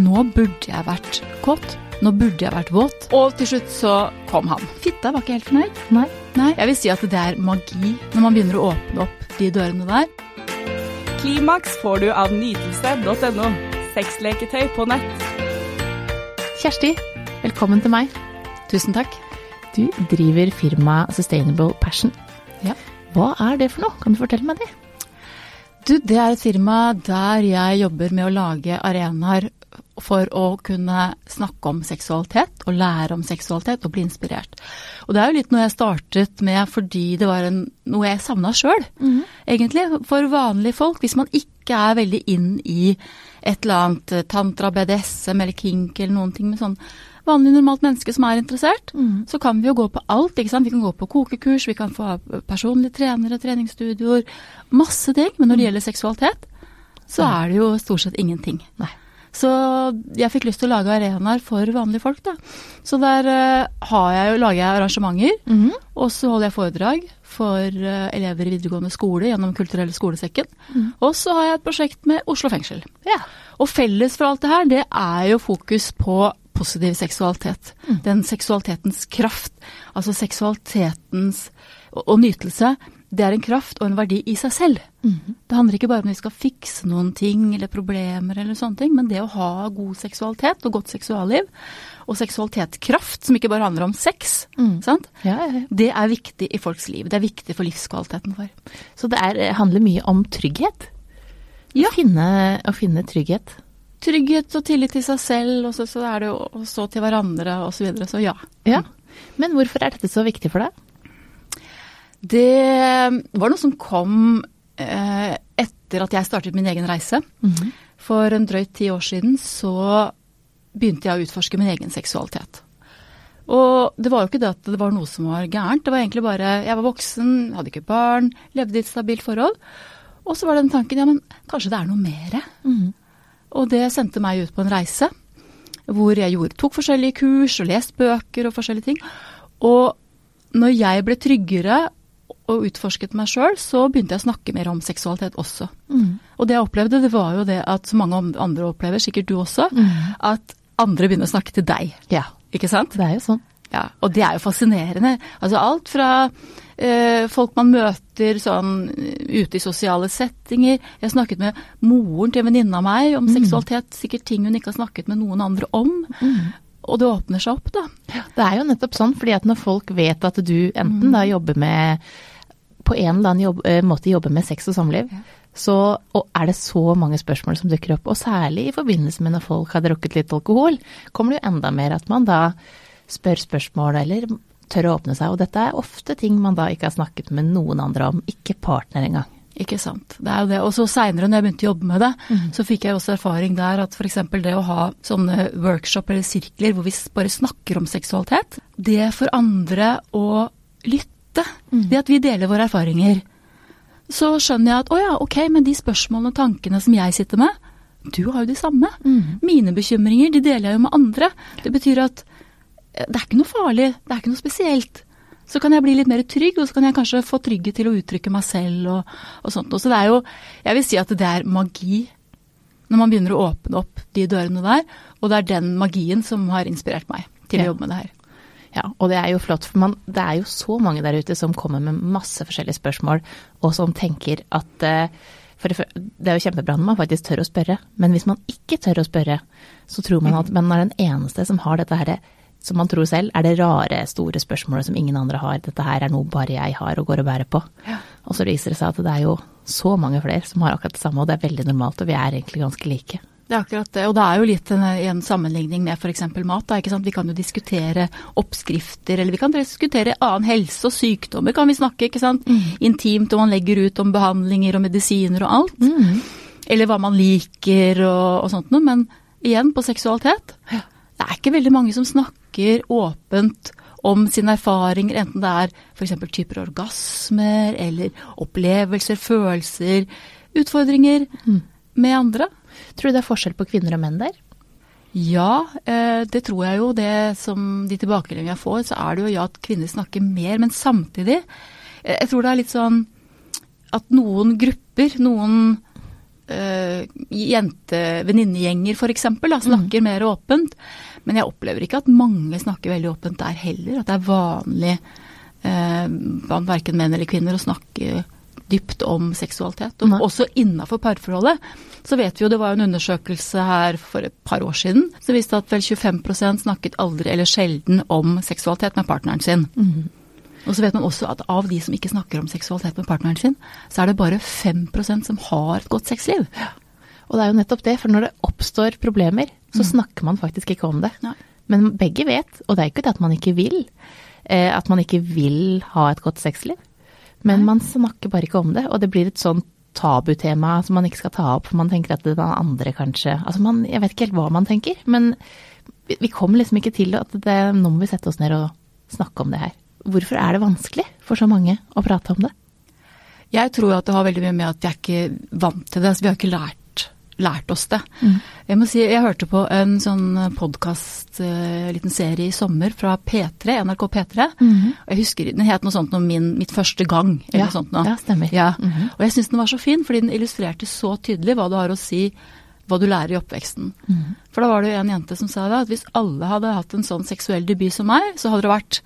nå burde jeg vært kåt. Nå burde jeg vært våt. Og til slutt så kom han. Fitta var ikke helt fornøyd. Nei. Nei, jeg vil si at det er magi når man begynner å åpne opp de dørene der. Klimaks får du av nytelse.no. Sexleketøy på nett. Kjersti, velkommen til meg. Tusen takk. Du driver firmaet Sustainable Passion. Ja. Hva er det for noe? Kan du fortelle meg det? Du, det er et firma der jeg jobber med å lage arenaer for å kunne snakke om seksualitet og lære om seksualitet og bli inspirert. Og det er jo litt noe jeg startet med fordi det var en, noe jeg savna sjøl, egentlig. For vanlige folk, hvis man ikke er veldig inn i et eller annet tantra, BDSM eller kink eller noen ting med sånn vanlig normalt menneske som er interessert, så kan vi jo gå på alt. ikke sant? Vi kan gå på kokekurs, vi kan få personlige trenere, treningsstudioer, masse ting. Men når det gjelder seksualitet, så er det jo stort sett ingenting. Nei. Så jeg fikk lyst til å lage arenaer for vanlige folk, da. Så der eh, har jeg, lager jeg arrangementer, Mhm. og så holder jeg foredrag for eh, elever i videregående skole gjennom Kulturelle skolesekken. Og så har jeg et prosjekt med Oslo fengsel. Ja. Og felles for alt det her, det er jo fokus på positiv seksualitet. Den seksualitetens kraft. Altså seksualitetens og, og nytelse. Det er en kraft og en verdi i seg selv. Det handler ikke bare om at vi skal fikse noen ting eller problemer eller sånne ting, men det å ha god seksualitet og godt seksualliv, og seksualitetskraft, som ikke bare handler om sex, sant? Ja, ja, ja. det er viktig i folks liv. Det er viktig for livskvaliteten vår. Så det er, handler mye om trygghet? Å finne, å finne trygghet. Trygghet og tillit til seg selv, og så, så er det å stå til hverandre og så videre. Så ja. Ja. Men hvorfor er dette så viktig for deg? Det var noe som kom eh, etter at jeg startet min egen reise. For en drøyt ti år siden så begynte jeg å utforske min egen seksualitet. Og det var jo ikke det at det var noe som var gærent, det var egentlig bare Jeg var voksen, hadde ikke barn, levde i et stabilt forhold. Og så var den tanken ja, men kanskje det er noe mere? Og det sendte meg ut på en reise hvor jeg gjorde, tok forskjellige kurs og lest bøker og forskjellige ting. Og når jeg ble tryggere og utforsket meg sjøl, så begynte jeg å snakke mer om seksualitet også. Og det jeg opplevde, det var jo det at så mange andre opplever, sikkert du også, at andre begynner å snakke til deg. Ja, Ikke sant? det er jo sånn. Ja, og det er jo fascinerende. Altså alt fra eh, folk man møter sånn ute i sosiale settinger. Jeg snakket med moren til en venninne av meg om seksualitet, sikkert ting hun ikke har snakket med noen andre om. Og det åpner seg opp, da. Det er jo nettopp sånn, fordi at når folk vet at du enten da jobber med på en eller annen jobb, eh, måte jobber med sex og samliv, så og er det så mange spørsmål som dukker opp. Og særlig i forbindelse med når folk har drukket litt alkohol, kommer det jo enda mer at man da spør spørsmål eller tør å åpne seg. Og dette er ofte ting man da ikke har snakket med noen andre om, ikke partner engang. Ikke sant. Det er jo det. Og så seinere, når jeg begynte å jobbe med det, så fikk jeg også erfaring der at f.eks. det å ha sånne workshop eller sirkler hvor vi bare snakker om seksualitet, det for andre å lytte, det at vi deler våre erfaringer, så skjønner jeg at å ja, ok, men de spørsmålene og tankene som jeg sitter med, du har jo de samme. Mine bekymringer, de deler jeg jo med andre. Det betyr at eh, det er ikke noe farlig, det er ikke noe spesielt. Så kan jeg bli litt mer trygg, og så kan jeg kanskje få trygghet til å uttrykke meg selv og, og sånt. Og så det er jo, jeg vil si at det er magi når man begynner å åpne opp de dørene der, og det er den magien som har inspirert meg til å jobbe med det her. Ja, og det er jo flott, for man, det er jo så mange der ute som kommer med masse forskjellige spørsmål, og som tenker at eh, for det, det er jo kjempebra når man faktisk tør å spørre, men hvis man ikke tør å spørre, så tror man at man er den eneste som har dette her, som man tror selv er det rare, store spørsmålet som ingen andre har. Dette her er noe bare jeg har og går og bærer på. Og så viser det seg at det er jo så mange flere som har akkurat det samme, og det er veldig normalt, og vi er egentlig ganske like. Det er akkurat det, og det er jo litt en, en sammenligning med f.eks. mat. Da, ikke sant? Vi kan jo diskutere oppskrifter, eller vi kan diskutere annen helse og sykdommer, kan vi snakke, ikke sant. Intimt, og man legger ut om behandlinger og medisiner og alt. Eller hva man liker og, og sånt noe. Men igjen, på seksualitet. Det er ikke veldig mange som snakker åpent om sine erfaringer, enten det er f.eks. typer orgasmer, eller opplevelser, følelser, utfordringer med andre. Tror du det er forskjell på kvinner og menn der? Ja, eh, det tror jeg jo. Det som de tilbakemeldingene jeg får, så er det jo ja at kvinner snakker mer, men samtidig eh, Jeg tror det er litt sånn at noen grupper, noen uh, jente venninnegjenger f.eks. snakker mer åpent. Men jeg opplever ikke at mange snakker veldig åpent der heller. At det er vanlig uh, blant verken menn eller kvinner å snakke dypt om seksualitet. Og også innafor parforholdet. Så vet vi jo, det var en undersøkelse her for et par år siden som viste at vel 25% snakket aldri eller sjelden om seksualitet med partneren sin. Og så vet man også at av de som ikke snakker om seksualitet med partneren sin, så er det bare 5% som har et godt sexliv. Og det er jo nettopp det, for når det oppstår problemer, så snakker man faktisk ikke om det. Nei. Men begge vet, og det er ikke det at man ikke vil, eh, at man ikke vil ha et godt sexliv. Men man snakker bare ikke om det, og det blir et sånt tabutema som man ikke skal ta opp, for man tenker at den andre kanskje Altså man, jeg vet ikke helt hva man tenker, men vi, vi kommer liksom ikke til at det, nå må vi sette oss ned og snakke om det her. Hvorfor er det vanskelig for så mange å prate om det? Jeg tror at det har veldig mye med at vi er ikke vant til det. så vi har ikke lært, lært oss det. Jeg må si, jeg hørte på en sånn podkast, uh, liten serie i sommer fra P3, NRK P3. Og jeg husker Den het noe sånt om min, mitt første gang, eller Ja, noe sånt noe. ja, stemmer. Ja. Mhm. Og jeg syns den var så fin, fordi den illustrerte så tydelig hva det har å si hva du lærer i oppveksten. Mhm. For da var det jo en jente som sa det, at hvis alle hadde hatt en sånn seksuell debut som meg, så hadde det vært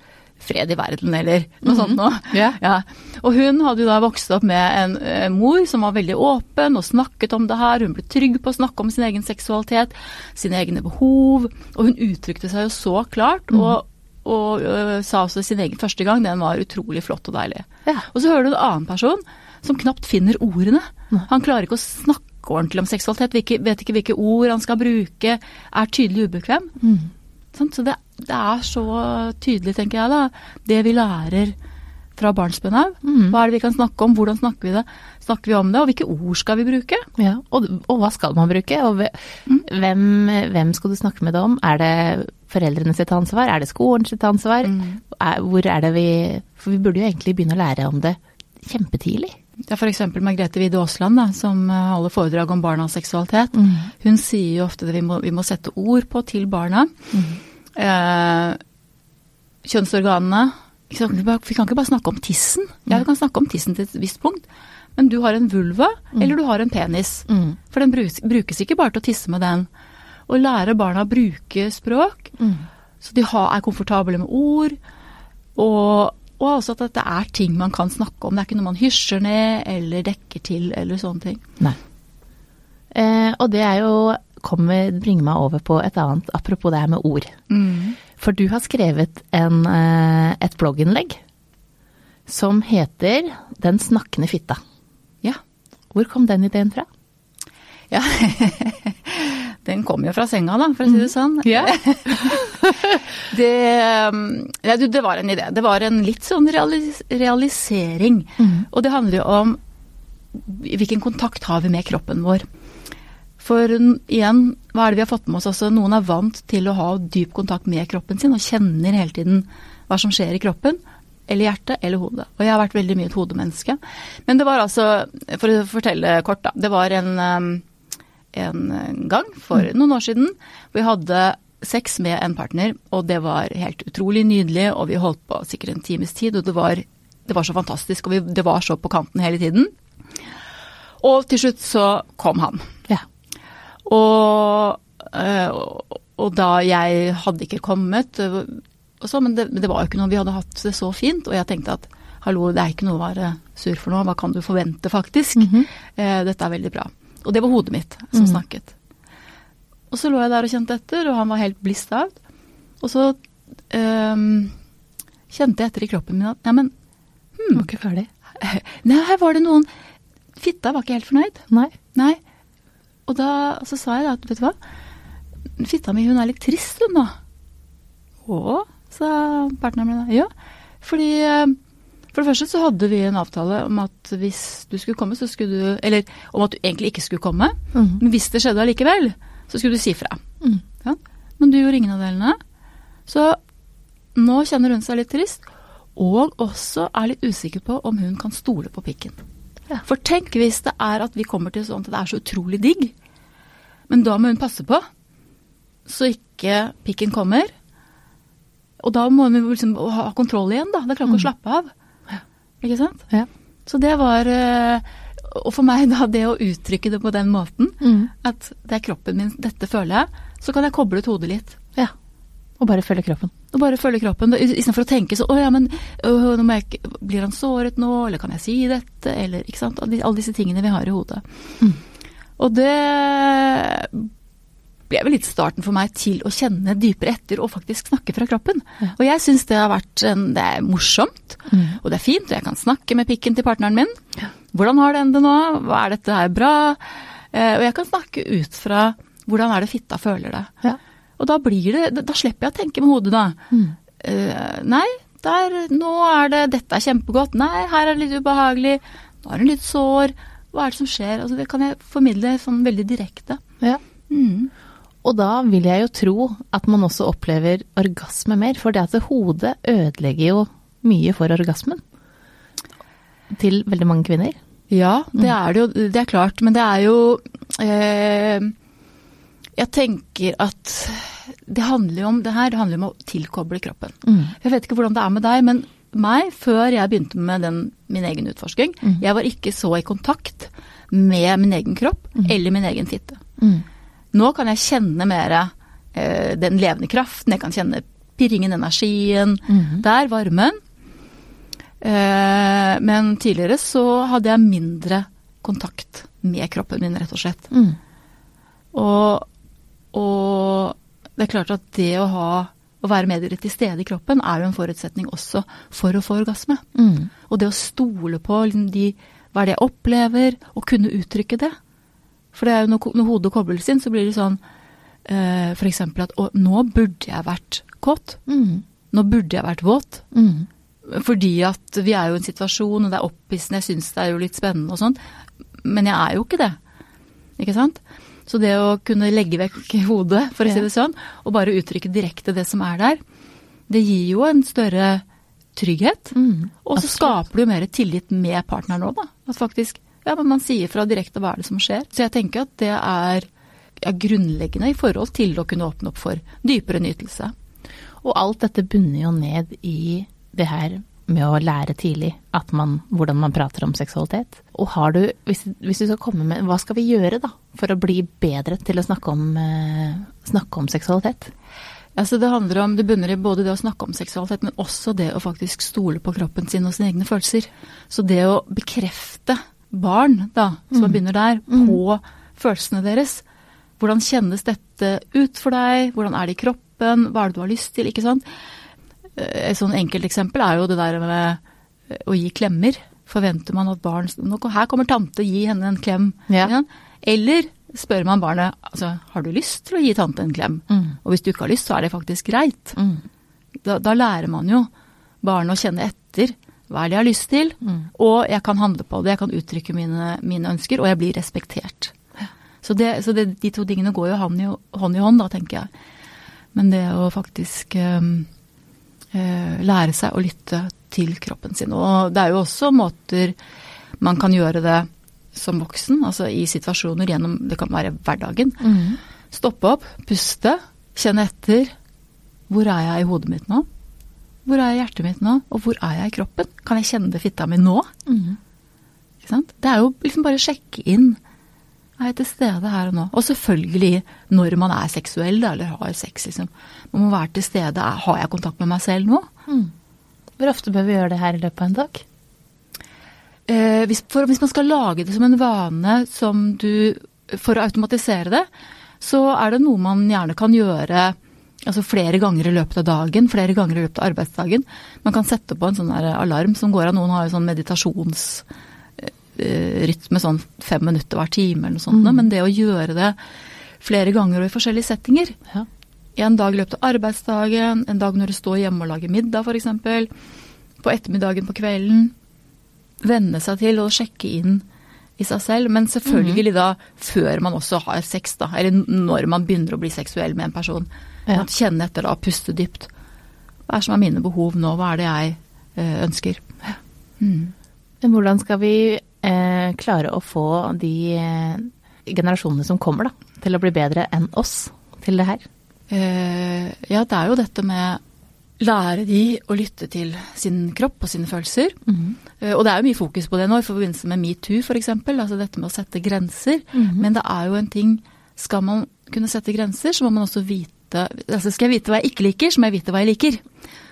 fred i verden, eller noe sånt noe. Yeah. Ja. Og hun hadde jo da vokst opp med en en mor som var veldig åpen og snakket om det her. Hun ble trygg på å snakke om sin egen seksualitet, sine egne behov. Og hun uttrykte seg jo så klart, og, og øh, sa også sin egen første gang den var utrolig flott og deilig. Ja. Og så hører du en annen person som knapt finner ordene. Han klarer ikke å snakke ordentlig om seksualitet, hvilke, vet ikke hvilke ord han skal bruke, er tydelig ubekvem. Mm. Så det, det er så tydelig, tenker jeg, da. Det vi lærer fra barnsben av. Hva er det vi kan snakke om, hvordan snakker vi det? Snakker vi om det, og hvilke ord skal vi bruke? Ja, og, og hva skal man bruke? Og hve- hvem, hvem skal du snakke med det om? Er det foreldrene sitt ansvar? Er det skolen sitt ansvar? Er, hvor er det vi For vi burde jo egentlig begynne å lære om det kjempetidlig. Er f.eks. Margrethe Wide Aasland, som eh, holder foredrag om barnas seksualitet. Hun sier jo ofte at vi må, vi må sette ord på til barna. Eh, kjønnsorganene. Ikke sant? Vi bare- Vi kan ikke bare snakke om tissen. Ja, vi kan snakke om tissen til et visst punkt. Men du har en vulva, eller du har en penis. Mm. For den brukes, brukes ikke bare til å tisse med den. Å lære barna å bruke språk, så de har, er komfortable med ord. Og, og også at det er ting man kan snakke om. Det er ikke noe man hysjer ned eller dekker til eller sånne ting. Nei. Eh, og det er jo kommer, bringer meg over på et annet, apropos det her med ord. For du har skrevet en, eh, et blogginnlegg som heter Den snakkende fitta. Ja. Hvor kom den ideen fra? ja. Den kom jo fra senga, da, for å si det sånn. Det, um, ja, du, det var en idé. Det var en litt sånn realis realisering. Og det handler jo om hvilken kontakt har vi med kroppen vår. For igjen, hva er det vi har fått med oss? Altså, noen er vant til å ha dyp kontakt med kroppen sin og kjenner hele tiden hva som skjer i kroppen. Eller hjertet, eller hodet. Og jeg har vært veldig mye et hodemenneske. Men det var altså, for å fortelle kort, da. Det var en, um, en gang for noen år siden hvor vi hadde sex med en partner, og det var helt utrolig nydelig, og vi holdt på sikkert en times tid, og det var, det var så fantastisk, og vi, det var så på kanten hele tiden. Og til slutt så kom han. Og, øh, og- da jeg hadde ikke kommet, så, men det, men det var jo ikke noe, vi hadde hatt det så fint, og jeg tenkte at hallo, det er ikke noe å være sur for nå, hva kan du forvente faktisk? eh, dette er veldig bra. Og det var hodet mitt som snakket. Og så lå jeg der og kjente etter, og han var helt blissed out. Og så um, kjente jeg etter i kroppen min at ja, men Var ikke ferdig. Nei, her var det noen Fitta var ikke helt fornøyd. Nei. Nei. Og da så sa jeg da at vet du hva, fitta mi hun er litt trist hun nå. Å, sa partneren min. da. Ja, fordi eh, for det første så hadde vi en avtale om at hvis du skulle komme, så skulle du Eller om at du egentlig ikke skulle komme. mm. Men hvis det skjedde allikevel, så skulle du si fra. Mm. Ja. Men du gjorde ingen av delene. Så nå kjenner hun seg litt trist, og også er litt usikker på om hun kan stole på pikken. Ja. For tenk hvis det er at vi kommer til sånn at det er så utrolig digg, men da må hun passe på så ikke pikken kommer. Og da må hun liksom ha kontroll igjen, da. Det klarer ikke å slappe av. Ikke sant? Ja. Så det var eh, og for meg da, det å uttrykke det på den måten, Mm. at det er kroppen min, dette føler jeg, så kan jeg koble ut hodet litt. Og bare følge kroppen. Og bare følge kroppen, istedenfor å tenke så Å ja, men øh, jeg, blir han såret nå, eller kan jeg si dette, eller ikke sant. Alle disse tingene vi har i hodet. Mm. Og det ble vel litt starten for meg til å kjenne dypere etter og faktisk snakke fra kroppen. Ja. Og jeg syns det har vært en, det er morsomt, Mm. og det er fint, og jeg kan snakke med pikken til partneren min. Ja. Hvordan har den det nå? Hva er dette her bra? Eh, og jeg kan snakke ut fra hvordan er det fitta føler det. Ja. Og da blir det, da- slipper jeg å tenke med hodet, da. Mm. Uh, nei, der, nå er det Dette er kjempegodt. Nei, her er det litt ubehagelig. Nå er det litt sår. Hva er det som skjer? Altså, det kan jeg formidle sånn veldig direkte. Ja. Mm. Og da vil jeg jo tro at man også opplever orgasme mer, for det at hodet ødelegger jo mye for orgasmen. Til veldig mange kvinner. Ja, det er det jo. Det er klart. Men det er jo eh, Jeg tenker at det handler jo om det her, det handler om å tilkoble kroppen. Mm. Jeg vet ikke hvordan det er med deg, men meg, før jeg begynte med den, min egen utforsking, mm. jeg var ikke så i kontakt med min egen kropp mm. eller min egen fitte. Mm. Nå kan jeg kjenne mer eh, den levende kraften, jeg kan kjenne pirringen, energien, Mhm. der, varmen. Eh, men tidligere så hadde jeg mindre kontakt med kroppen min, rett og slett. Mm. Og, og det er klart at det å ha å være mer til stede i kroppen er jo en forutsetning også for å få orgasme. Mm. Og det å stole på liksom, de, hva er det jeg opplever, og kunne uttrykke det. For det er jo når, når hodet kobles inn, så blir det sånn eh, eksempel at å, nå burde jeg vært kåt. Mm. Nå burde jeg vært våt. Mm. Fordi at vi er jo i en situasjon, og det er opphissende, jeg syns det er jo litt spennende og sånn. Men jeg er jo ikke det. Ikke sant? Så det å kunne legge vekk hodet, for å si det sånn, og bare uttrykke direkte det som er der, det gir jo en større trygghet. Mm. Og så skaper du jo mer tillit med partneren òg, da. At faktisk Ja, men man sier fra direkte hva er det som skjer. Så jeg tenker at det er, er grunnleggende i forhold til å kunne åpne opp for dypere nytelse. Og alt dette bunner jo ned i det her med å lære tidlig man, hvordan man prater om seksualitet. Og har du, hvis, hvis du skal komme med, hva skal vi gjøre da, for å bli bedre til å snakke om, eh, snakke om seksualitet? Altså det handler om, det bunner i både det å snakke om seksualitet, men også det å faktisk stole på kroppen sin og sine egne følelser. Så det å bekrefte barn, da, som Mm. begynner der, Mm. på følelsene deres. Hvordan kjennes dette ut for deg? Hvordan er det i kroppen? Hva er det du har lyst til? Ikke sant? Eh, Et sånn enkelt eksempel er jo det der med eh, å gi klemmer. Forventer man at barn Her kommer tante, gi henne en klem. Ja. Eller spør man barnet altså, har du lyst til å gi tante en klem. Mm. Og hvis du ikke har lyst, så er det faktisk greit. Mm. Da, da lærer man jo barnet å kjenne etter hva er det jeg har lyst til, Mm. og jeg kan handle på det, jeg kan uttrykke mine, mine ønsker, og jeg blir respektert. Så, det, så det, de to tingene går jo hånd i hånd, da, tenker jeg. Men det å faktisk um, lære seg å lytte til kroppen sin. Og det er jo også måter man kan gjøre det som voksen, altså i situasjoner gjennom Det kan være hverdagen. Mm. Stoppe opp, puste, kjenne etter. Hvor er jeg i hodet mitt nå? Hvor er jeg i hjertet mitt nå? Og hvor er jeg i kroppen? Kan jeg kjenne det fitta mi nå? Mm. Det er jo liksom bare å sjekke inn. Er til stede her og nå? Og selvfølgelig når man er seksuell eller har sex, liksom. Man må være til stede. Har jeg kontakt med meg selv nå? Mm. Hvor ofte bør vi gjøre det her i løpet av en dag? Eh, hvis, for hvis man skal lage det som en vane som du For å automatisere det, så er det noe man gjerne kan gjøre altså flere ganger i løpet av dagen, flere ganger i løpet av arbeidsdagen. Man kan sette på en sånn alarm som går av. Noen har jo sånn meditasjonsrytme sånn fem minutter hver time eller noe sånt. Mm. Men det å gjøre det flere ganger og i forskjellige settinger Ja. en dag i løpet av arbeidsdagen, en dag når du står hjemme og lager middag f.eks. På ettermiddagen på kvelden. Venne seg til å sjekke inn i seg selv. Men selvfølgelig da før man også har sex, da. Eller når man begynner å bli seksuell med en person. Ja. At Kjenne etter da, puste dypt. Hva er som er mine behov nå? Hva er det jeg eh, ønsker? Mm. Men hvordan skal vi eh, klare å få de eh, generasjonene som kommer, da, til å bli bedre enn oss til det her? Eh, ja, det er jo dette med lære de å lytte til sin kropp og sine følelser. Eh, Og det er jo mye fokus på det nå i forbindelse med metoo f.eks. Altså dette med å sette grenser. Men det er jo en ting Skal man kunne sette grenser, så må man også vite altså Skal jeg vite hva jeg ikke liker, så må jeg vite hva jeg liker.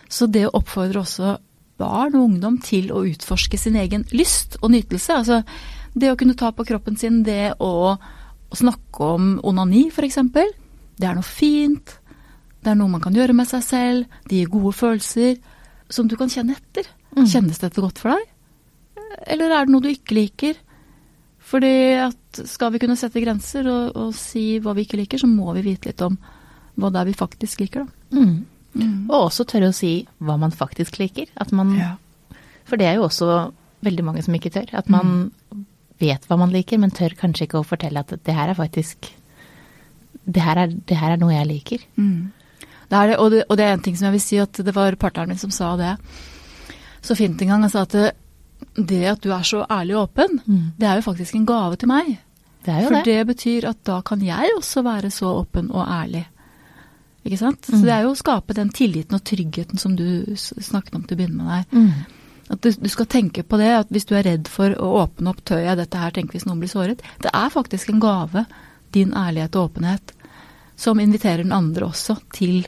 Så det å oppfordre også barn og ungdom til å utforske sin egen lyst og nytelse. Altså det å kunne ta på kroppen sin, det å, snakke om onani f.eks. Det er noe fint. Det er noe man kan gjøre med seg selv. Det gir gode følelser som du kan kjenne etter. Kjennes dette godt for deg? Eller er det noe du ikke liker? Fordi at skal vi kunne sette grenser og, og si hva vi ikke liker, så må vi vite litt om hva det er vi faktisk liker, da. Mm. Og også tørre å si hva man faktisk liker. At man, For det er jo også veldig mange som ikke tør. At man vet hva man liker, men tør kanskje ikke å fortelle at det her er faktisk Det her er, det her er noe jeg liker. Mm. Det er det, og, det, og det er en ting som jeg vil si, at det var partneren min som sa det så fint en gang. Han sa at det, at du er så ærlig og åpen, det er jo faktisk en gave til meg. Det For det. det betyr at da kan jeg også være så åpen og ærlig. Ikke sant? Så det er jo å skape den tilliten og tryggheten som du snakket om til å begynne med der. Mm. At du, du skal tenke på det, at hvis du er redd for å åpne opp, tør jeg dette her, tenk hvis noen blir såret. Det er faktisk en gave, din ærlighet og åpenhet, som inviterer den andre også til,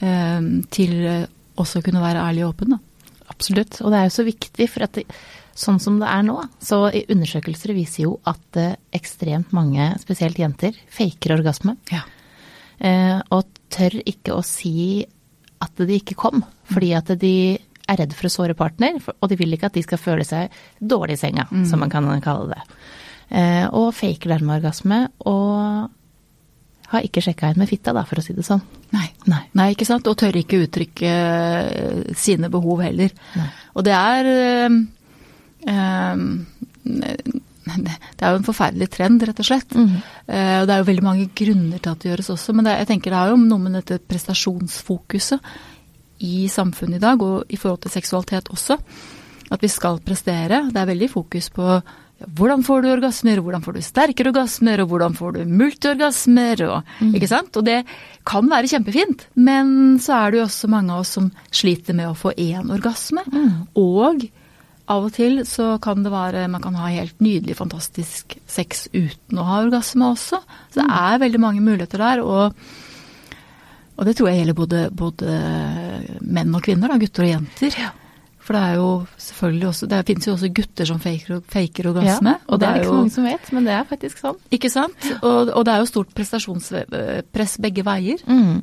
um, til eh, også å kunne være ærlig og åpen. Da. Absolutt. Og det er jo så viktig, for at det, sånn som det er nå, så undersøkelser viser jo at eh, ekstremt mange, spesielt jenter, faker orgasme. Ja. Eh, og tør ikke å si at de ikke kom, fordi at de er redd for å såre partner, og de vil ikke at de skal føle seg dårlig i senga, som man kan kalle det. Eh, og faker dermed orgasme, og har ikke sjekka inn med fitta, da, for å si det sånn. Nei. Nei. Nei, ikke sant? Og tør ikke uttrykke eh, sine behov heller. Nei. Og det er eh, Det er jo en forferdelig trend, rett og slett. Eh, og det er jo veldig mange grunner til at det gjøres også, men det, jeg tenker det er jo noe med dette prestasjonsfokuset i samfunnet i dag, og i forhold til seksualitet også. At vi skal prestere. Det er veldig fokus på ja, hvordan får du orgasmer, hvordan får du sterkere orgasmer, og hvordan får du multiorgasmer, og, ikke sant? Og det kan være kjempefint, men så er det jo også mange av oss som sliter med å få én orgasme. Og av og til så kan det være Man kan ha helt nydelig, fantastisk sex uten å ha orgasme også. Så det er veldig mange muligheter der. og og det tror jeg gjelder både, både menn og kvinner, da, gutter og jenter. For det er jo selvfølgelig også Det finnes jo også gutter som faker, faker orgasme. og det er ikke så jo, mange som vet, men det er faktisk sånn. Ikke sant? Og, og det er jo stort prestasjonspress begge veier. Mm.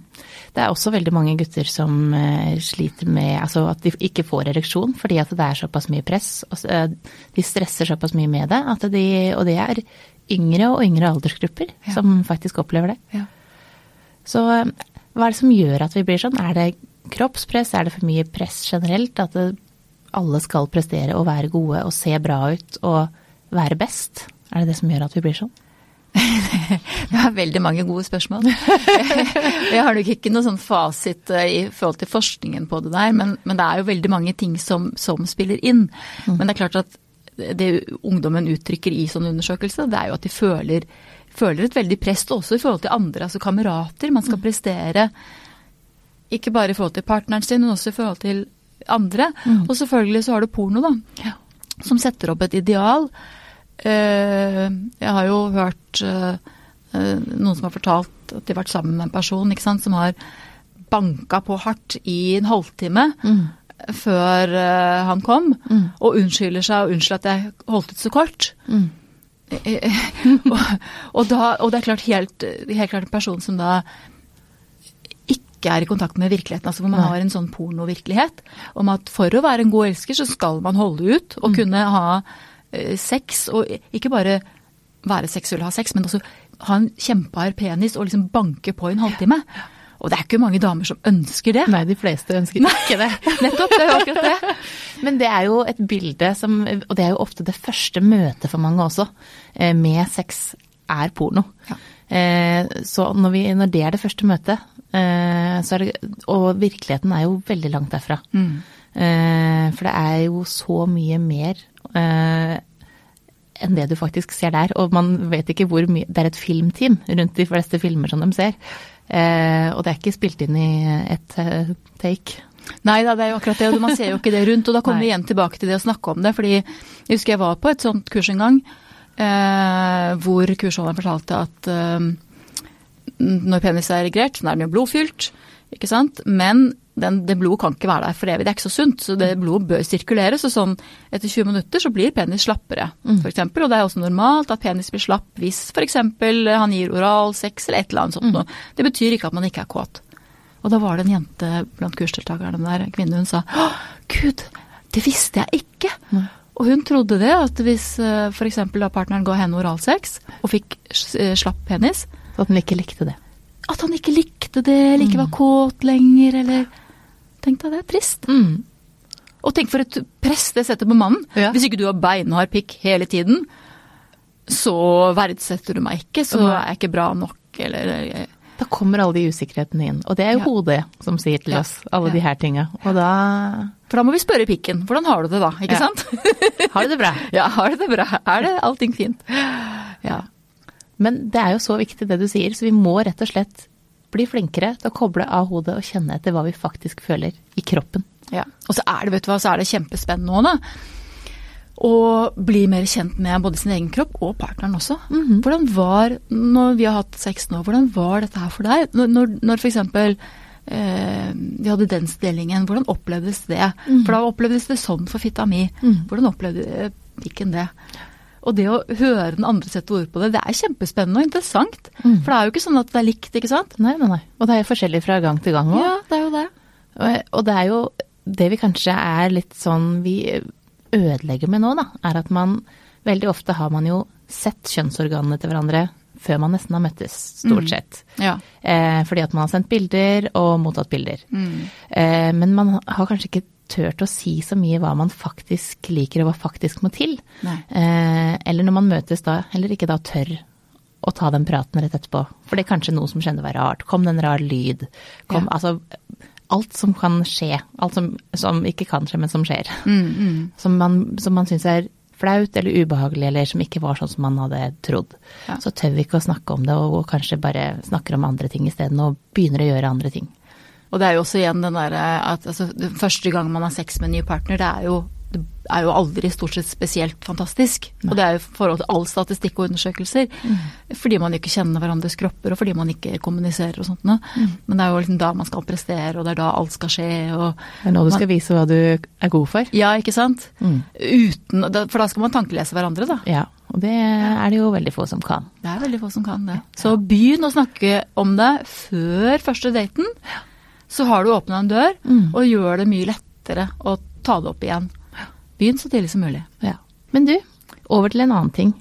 Det er også veldig mange gutter som eh, sliter med altså at de ikke får ereksjon fordi at det er såpass mye press. og eh, de stresser såpass mye med det, at de, og det er yngre og yngre aldersgrupper Ja. som faktisk opplever det. Ja. Så eh, hva er det som gjør at vi blir sånn? Er det kroppspress? Er det for mye press generelt? At det, alle skal prestere og være gode og se bra ut og være best? Er det det som gjør at vi blir sånn? Det er veldig mange gode spørsmål. Jeg har nok ikke noe sånn fasit eh, i forhold til forskningen på det der, men, men det er jo veldig mange ting som, som spiller inn. Men det er klart at det ungdommen uttrykker i sånn undersøkelse, det er jo at de føler, føler et veldig press også i forhold til andre, altså kamerater. Man skal prestere ikke bare i forhold til partneren sin, men også i forhold til andre. Og selvfølgelig så har du porno, da, som setter opp et ideal. Eh, jeg har jo hørt eh, eh, noen som har fortalt at de har vært sammen med en person ikke sant, som har banka på hardt i en halvtime før eh, han kom, og unnskylder seg og unnskylder at jeg holdt ut så kort. Mm. og, og, da, og det er klart helt, helt klart en person som da ikke er i kontakt med virkeligheten. altså Hvor man Nei. har en sånn pornovirkelighet om at for å være en god elsker, så skal man holde ut og kunne ha eh, sex. Og ikke bare være seksuell og ha sex, men også ha en kjempehard penis og liksom banke på i en halvtime. Og det er ikke mange damer som ønsker det. Nei, de fleste ønsker ikke det. Nettopp, det er jo akkurat det. Men det er jo et bilde som Og det er jo ofte det første møtet for mange også, eh, med sex, er porno. Ja. Eh, Så når, vi, når det er det første møtet, det Og virkeligheten er jo veldig langt derfra. Mm. For det er jo så mye mer eh, enn det du faktisk ser der. Og man vet ikke hvor mye Det er et filmteam rundt de fleste filmer som de ser. Eh, og det er ikke spilt inn i ett eh, take. Nei da, det er jo akkurat det, og man ser jo ikke det rundt. Og da kommer vi igjen tilbake til det å snakke om det. fordi jeg husker jeg var på et sånt kurs en gang eh, hvor kursholderen fortalte at eh, når penis er erigert, så er den jo blodfylt, ikke sant. Men den, det blodet kan ikke være der for evig, det er ikke så sunt. Så det blodet bør sirkulere. Så sånn etter 20 minutter så blir penis slappere, for eksempel. Og det er også normalt at penis blir slapp hvis f.eks. han gir oral sex eller et eller annet sånt noe. Det betyr ikke at man ikke er kåt. Og da var det en jente blant kursdeltakerne der, kvinne, hun sa å, gud, det visste jeg ikke. Og hun trodde det, at hvis f.eks. da partneren ga henne oralsex og fikk eh, slapp penis, at han ikke likte det. at han ikke likte det, eller ikke var kåt lenger, eller Tenk deg det, trist. Mm. Og tenk for et press det setter på mannen. Ja. Hvis ikke du har beinhard pikk hele tiden, så verdsetter du meg ikke, så er jeg ikke bra nok, eller Da kommer alle de usikkerhetene inn. Og det er jo Ja. hodet som sier til oss alle Ja. de her tinga. Og da For da må vi spørre pikken. Hvordan har du det da, ikke sant? har du det bra. ja, har du det bra? Er det allting fint? Ja. Men det er jo så viktig det du sier, så vi må rett og slett bli flinkere til å koble av hodet og kjenne etter hva vi faktisk føler i kroppen. Ja. Og så er det, vet du hva, så er det kjempespennende nå, da. Å bli mer kjent med både sin egen kropp og partneren også. Hvordan var, når vi har hatt sex nå, hvordan var dette her for deg? Når, når, når f.eks. Eh, vi hadde den stillingen, hvordan opplevdes det? For da opplevdes det sånn for fitta mi. Hvordan opplevde eh, pikken det? Og det å høre den andre sette ord på det, det er kjempespennende og interessant. For det er jo ikke sånn at det er likt, ikke sant? Nei, nei, nei. Og det er jo forskjellig fra gang til gang òg. Ja, det er jo det. Og- Og det er jo det vi kanskje er litt sånn vi ødelegger med nå, da, er at man veldig ofte har man jo sett kjønnsorganene til hverandre før man nesten har møttes, stort sett. Ja. Eh, fordi at man har sendt bilder og mottatt bilder. Eh, men man har kanskje ikke turt å si så mye hva man faktisk liker og hva faktisk må til. Eh, eller når man møtes da, heller ikke da tør å ta den praten rett etterpå. For det er kanskje noe som kjenner var rart. Kom det en rar lyd? Kom, Ja. Altså alt som kan skje. Alt som, som ikke kan skje, men som skjer. Mm, mm. Som man, som man syns er flaut eller ubehagelig, eller som ikke var sånn som man hadde trodd. Ja. Så tør vi ikke å snakke om det, og kanskje bare snakker om andre ting isteden, og begynner å gjøre andre ting. Og det er jo også igjen den derre at altså, den første gang man har sex med en ny partner, det er jo, det er jo aldri stort sett spesielt fantastisk. Og det er jo i forhold til all statistikk og undersøkelser. Fordi man ikke kjenner hverandres kropper, og fordi man ikke kommuniserer og sånt noe. Men det er jo liksom da man skal prestere, og det er da alt skal skje, og Det er nå du skal vise hva du er god for. Ja, ikke sant? Mm. Uten For da skal man tankelese hverandre, da. Ja, og det er det jo veldig få som kan. Det er veldig få som kan det. Så begynn å snakke om det før første daten. Så har du åpna en dør, Mm. og gjør det mye lettere å ta det opp igjen. Begynn så tidlig som mulig. Ja. Men du, over til en annen ting.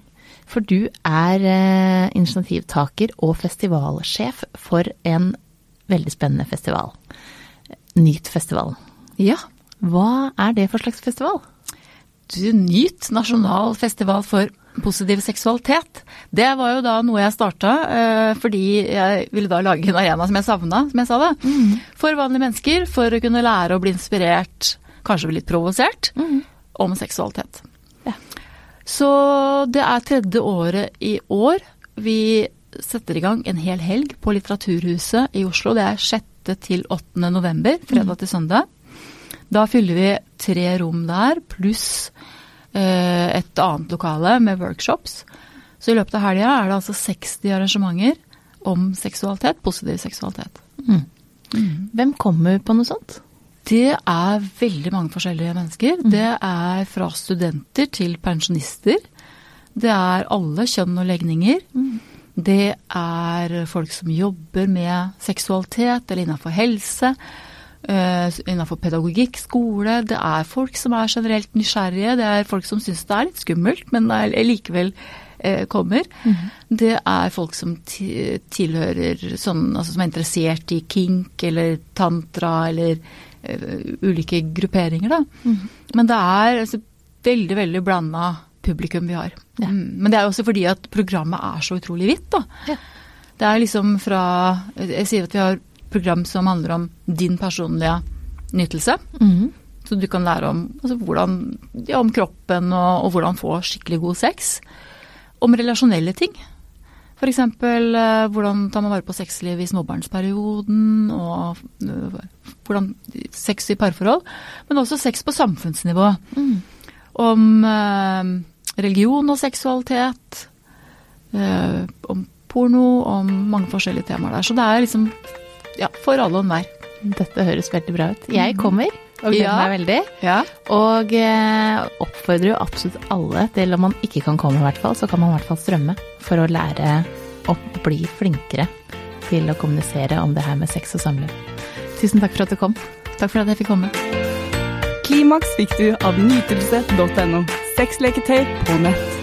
For du er eh, initiativtaker og festivalsjef for en veldig spennende festival. Nyt festival. Ja. Hva er det for slags festival? Du, Nyt nasjonal festival for positiv seksualitet. Det var jo da noe jeg starta eh, fordi jeg ville da lage en arena som jeg savna, som jeg sa det. For vanlige mennesker, for å kunne lære å bli inspirert, kanskje bli litt provosert, om seksualitet. Ja. Så det er tredje året i år. Vi setter i gang en hel helg på Litteraturhuset i Oslo. Det er 6. til 8. november, fredag til søndag. Da fyller vi tre rom der, pluss et annet lokale med workshops. Så i løpet av helga er det altså 60 arrangementer om seksualitet, positiv seksualitet. Hvem kommer på noe sånt? Det er veldig mange forskjellige mennesker. Det er fra studenter til pensjonister. Det er alle kjønn og legninger. Det er folk som jobber med seksualitet eller innenfor helse. Uh, innenfor pedagogikk, skole. Det er folk som er generelt nysgjerrige. Det er folk som syns det er litt skummelt, men likevel likevel Mm kommer. Det er folk som tilhører sånn, altså som er interessert i kink eller tantra eller eh, ulike grupperinger, da. Men det er altså, veldig, veldig blanda publikum vi har. Ja. Mm. Men det er også fordi at programmet er så utrolig vidt, da. Ja. Det er liksom fra Jeg sier at vi har program som handler om din personlige nytelse. Så du kan lære om, altså hvordan, ja, om kroppen og, og hvordan få skikkelig god sex. Om relasjonelle ting. F.eks. Uh, hvordan tar man vare på sexlivet i småbarnsperioden, og uh, hvordan sex i parforhold. Men også sex på samfunnsnivå. Mm. Om eh, religion og seksualitet. om porno, om mange forskjellige temaer der. Så det er liksom ja, for alle og enhver. Dette høres veldig bra ut. Jeg mm. kommer og gleder ja. meg veldig. Ja. Og eh, oppfordrer jo absolutt alle til, om man ikke kan komme i hvert fall, så kan man i hvert fall strømme for å lære å bli flinkere til å kommunisere om det her med sex og samliv. Tusen takk for at du kom. Takk for at jeg fikk komme. Klimaks fikk du av nytelse.no. Sexleketøy på nett.